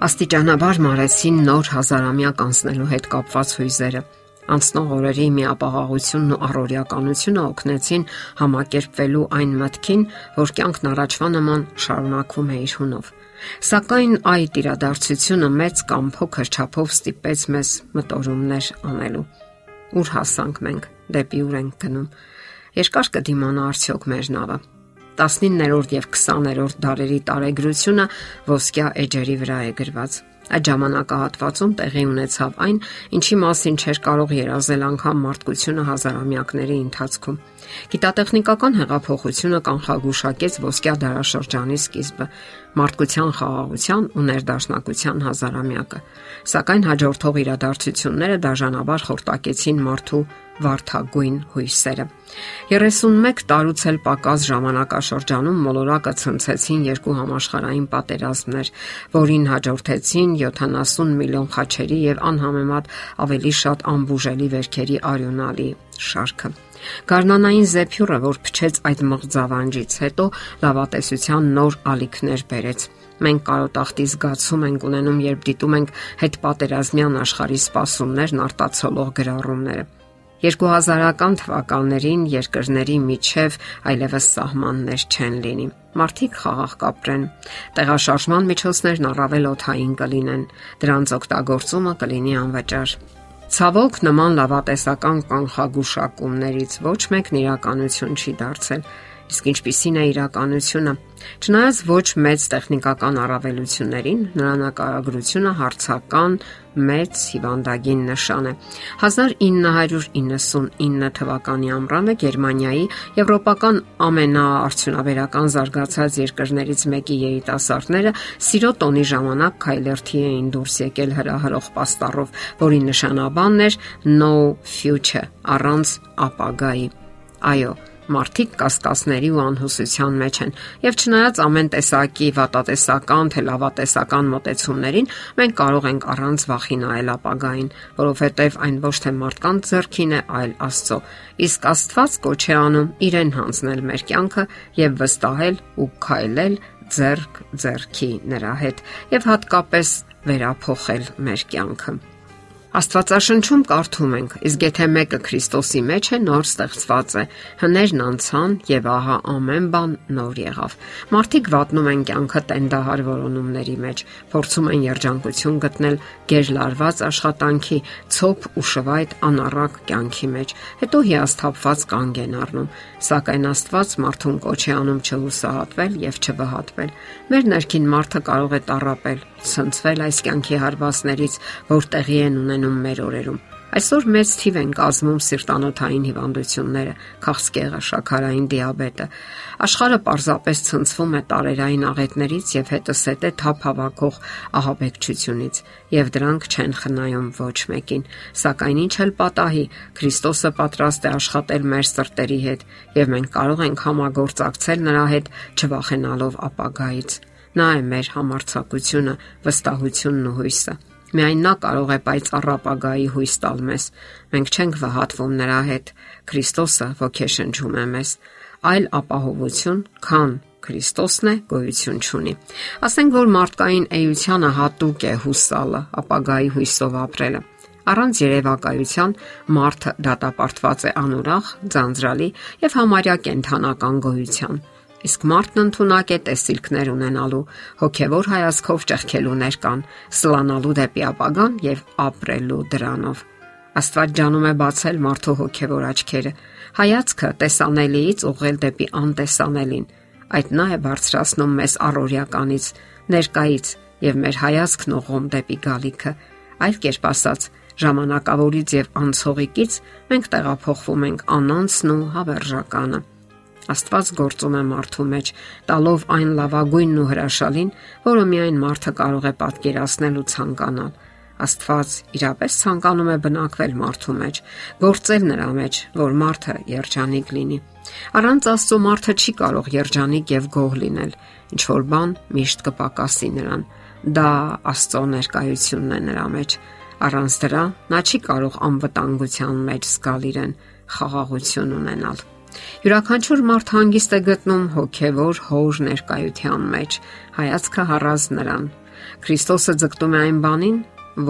աստիճանաբար մարեցին նոր հազարամյակ անցնելու հետ կապված հույզերը։ Անցնող օրերի միապաղաղությունն ու առօրյականությունը օգնեցին համակերպվելու այն մտքին, որ կյանքն առաջվա նման շարունակվում է իր հունով։ Սակայն այդ իրադարձությունը մեծ կամ փոքր չափով ստիպեց մեզ մտորումներ անելու։ Ուր հասանք մենք, դեպի ուր ենք գնում։ Երկար կդիմանա արդյոք մեր նավը։ 19-րդ եւ 20-րդ դարերի տարեգրությունը ոսկյա էջերի վրա է գրված։ Այդ ժամանակահատվածում տեղի ունեցավ այն, ինչի մասին չէր կարող երազել անգամ մարդկությունը հազարամյակների ընթացքում։ Գիտատեխնիկական հեղափոխությունը կանխագուշակեց ոսկյա դարաշրջանի սկիզբը, մարդկության խաղաղության ու ներդաշնակության հազարամյակը։ Սակայն հաջորդող իրադարձությունները դաժանաբար խորտակեցին մարդու վարթագույն հույսերը։ 31 տարուց էլ պակաս ժամանակաշրջանում մոլորակը ցնցեցին երկու համաշխարհային պատերազմներ, որին հաջորդեցին 70 միլիոն խաչերի եւ անհամեմատ ավելի շատ ամբուժելի վերքերի արյունալի շարքը։ Գառնանային զեփյուռը, որ փչեց այդ մղձավանջից հետո, լավատեսության նոր ալիքներ բերեց։ Մենք կարոտախտի զգացում ենք ունենում, երբ դիտում ենք հետ պատերազմյան աշխարհի սպասումներն արտացոլող գրառումները։ 2000-ական թվականներին երկրների միջև այլևս սահմաններ չեն լինի։ Մարդիկ խաղաղ կապրեն։ Տեղաշարժման միջոցներն առավել օթային կլինեն։ Դրանց օգտագործումը կլինի անվճար։ Ցավոք նման լավատեսական կանխագուշակումներից ոչ մեկն իրականություն չի դարձել։ Իսկ ինչպիսին է իրականությունը։ Չնայած ոչ մեծ տեխնիկական առավելություններին, նրա նկարագրությունը հարցական մեծ հիվանդագին նշան է։ 1999 թվականի ամռանը Գերմանիայի եվրոպական ամենաարդյունաբերական զարգացած երկրներից մեկի երիտասարդները սիրո տոնի ժամանակ քայլերթի էին դուրս եկել հրահրող պաստառով, որի նշանաբանն էր no future առանց ապագայի։ Այո, մարդիկ կասկածների ու անհուսության մեջ են եւ չնայած ամեն տեսակի վատատեսական թե լավատեսական մտեցումներին մենք կարող ենք առանց վախի նայել ապագային որովհետեւ այն ոչ թե մարդկանց ձեռքին է այլ Աստծո իսկ Աստված կոչ է անում իրեն հանձնել մեր կյանքը եւ վստահել ու քայլել ձերք ձերքի նրա հետ եւ հատկապես վերափոխել մեր կյանքը Աստվածաշնչում կարդում ենք. իսկ եթե մեկը Քրիստոսի մեջ է, նոր ստեղծված է։ Հներն անցան եւ ահա ամեն բան նոր եղավ։ Մարդիկ վատնում են կյանքը տենդահար որոնումների մեջ, փորձում են երջանկություն գտնել գերլարված աշխատանքի, ցոփ ու շվայտ անառակ կյանքի մեջ։ Հետո հիասթափված կանգ են առնում, սակայն Աստված մարդուն կոչ է անում չհուսահատվել եւ չվհատվել։ Մեր ներքին մարդը կարող է տարապել, ցնցվել այս կյանքի հարվածներից, որ տեղի են ունենում մեր օրերում։ Այսօր մեծ թիվ են կազմում սիրտանոթային հիվանդությունները, քաղցկեղը, շաքարային դիաբետը։ Աշխարհը պարզապես ցնցվում է տարերային աղետներից եւ հետսետ է թափ հավաքող ահաբեկչությունից, եւ դրանք չեն խնայում ոչ մեկին։ Սակայն ինչ էլ պատահի, Քրիստոսը պատրաստ է աշխատել մեր սրտերի հետ եւ մենք կարող ենք համագործակցել նրա հետ, չվախենալով ապագայից։ Նա է մեր համարցակությունը, վստահությունն ու հույսը։ Միայն նա կարող է պայծառապագայի հույս տալ մեզ։ Մենք չենք վհատվում նրա հետ։ Քրիստոսը ոգեշնչում է մեզ։ Այլ ապահովություն, քան Քրիստոսն է, գոյություն ունի։ Ասենք որ մարդկային էությանը հատուկ է հուսալը, ապագայի հույսով ապրելը։ Առանց երևակայության մարդը դատապարտված է անուրախ, ձանձրալի եւ համարյա կենթանական գոյության։ Իսկ մարդն ընդունակ է տեսիլքներ ունենալու, հոգևոր հայացքով ճեղքելու ներկան, սլանալու դեպի ապագան եւ ապրելու դրանով։ Աստված ջանում է բացել մարդու հոգևոր աչքերը, հայացքը տեսանելիից ուղղել դեպի անտեսանելին։ Այդ նա է բարձրացնում մեզ առօրյականից, ներկայից եւ մեր հայացքն ուղղում դեպի գալիքը։ Այլ կերպ ասած, ժամանակավորից եւ անցողիկից մենք տեղափոխվում ենք անանցն ու հավերժականը։ Աստված գործում է մարդու մեջ, տալով այն լավագույնն ու հրաշալին, որը միայն մարդը կարող է պատկերացնել ու ցանկանալ։ Աստված իրապես ցանկանում է բնակվել մարդու մեջ, գործել նրա մեջ, որ մարդը երջանիկ լինի։ Առանց Աստծո մարդը չի կարող երջանիկ եւ գոհ լինել։ Ինչ որ բան միշտ կպակասի նրան։ Դա Աստծո ներկայությունն է նրա մեջ։ Առանց դրա նա չի կարող անվտանգության մեջ զգալ իրեն, խաղաղություն ունենալ։ Յուրաքանչյուր մարդ հանգիստ է գտնում հոգևոր հոր ներկայության մեջ, հայացքը հառած նրան։ Քրիստոսը ձգտում է այն բանին,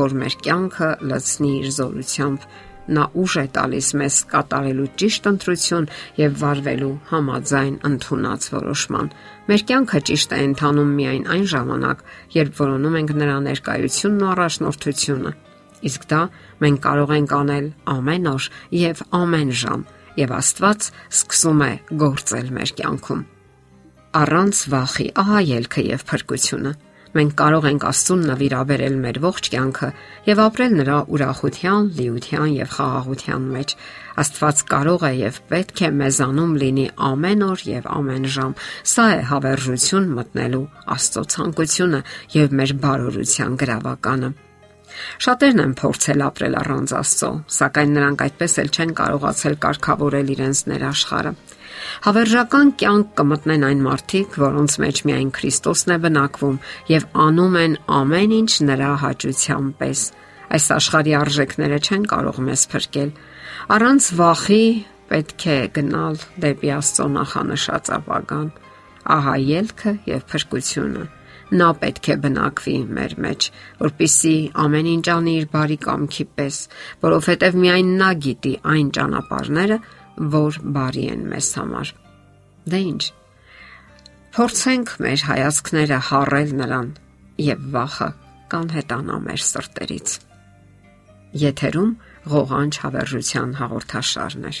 որ մեր կյանքը լցնի իր զորությամբ նա ուժ է տալիս մեզ կատարելու ճիշտ ընտրություն եւ վարվելու համաձայն ընդունած որոշման։ Մեր կյանքը ճիշտ է ընթանում միայն այն ժամանակ, երբ որոնում ենք նրա ներկայությունն ու առաջնորդությունը։ Իսկ դա մենք կարող ենք անել ամեն օր եւ ամեն ժամ, եւ Աստված սկսում է գործել մեր կյանքում։ Առանց վախի, ահա ելքը եւ փրկությունը մենք կարող ենք Աստծուն նվիրաբերել մեր ողջ կյանքը եւ ապրել նրա ուրախության, լիության եւ խաղաղության մեջ։ Աստված կարող է եւ պետք է մեզանում լինի ամեն օր եւ ամեն ժամ։ Սա է հավերժություն մտնելու Աստծո ցանկությունը եւ մեր բարօրության գրավականը։ Շատերն են փորձել ապրել առանց Աստծո, սակայն նրանք այդպես էլ չեն կարողացել կարգավորել իրենց ներաշխարը։ Հավերժական կյանք կմտնեն այն մարդիկ, որոնց մեջ միայն Քրիստոսն է բնակվում եւ անում են ամեն ինչ նրա հաճության պես։ Այս աշխարհի արժեքները չեն կարող մեզ փրկել։ Առանց վախի պետք է գնալ դեպի Աստծո նախանշած ապագան։ Ահա ելքը եւ փրկությունը նա պետք է բնակվի մեր մեջ, որpիսի ամեն ինչ անի իր բարի կամքի պես, որովհետև միայն նա գիտի այն ճանապարհները, որ բարի են մեզ համար։ Դե ինչ։ Փորձենք մեր հայացքները հառել նրան եւ վախը կանհետանա մեր սրտերից։ Եթերում ղողանջ հավերժության հաղորդաշարներ։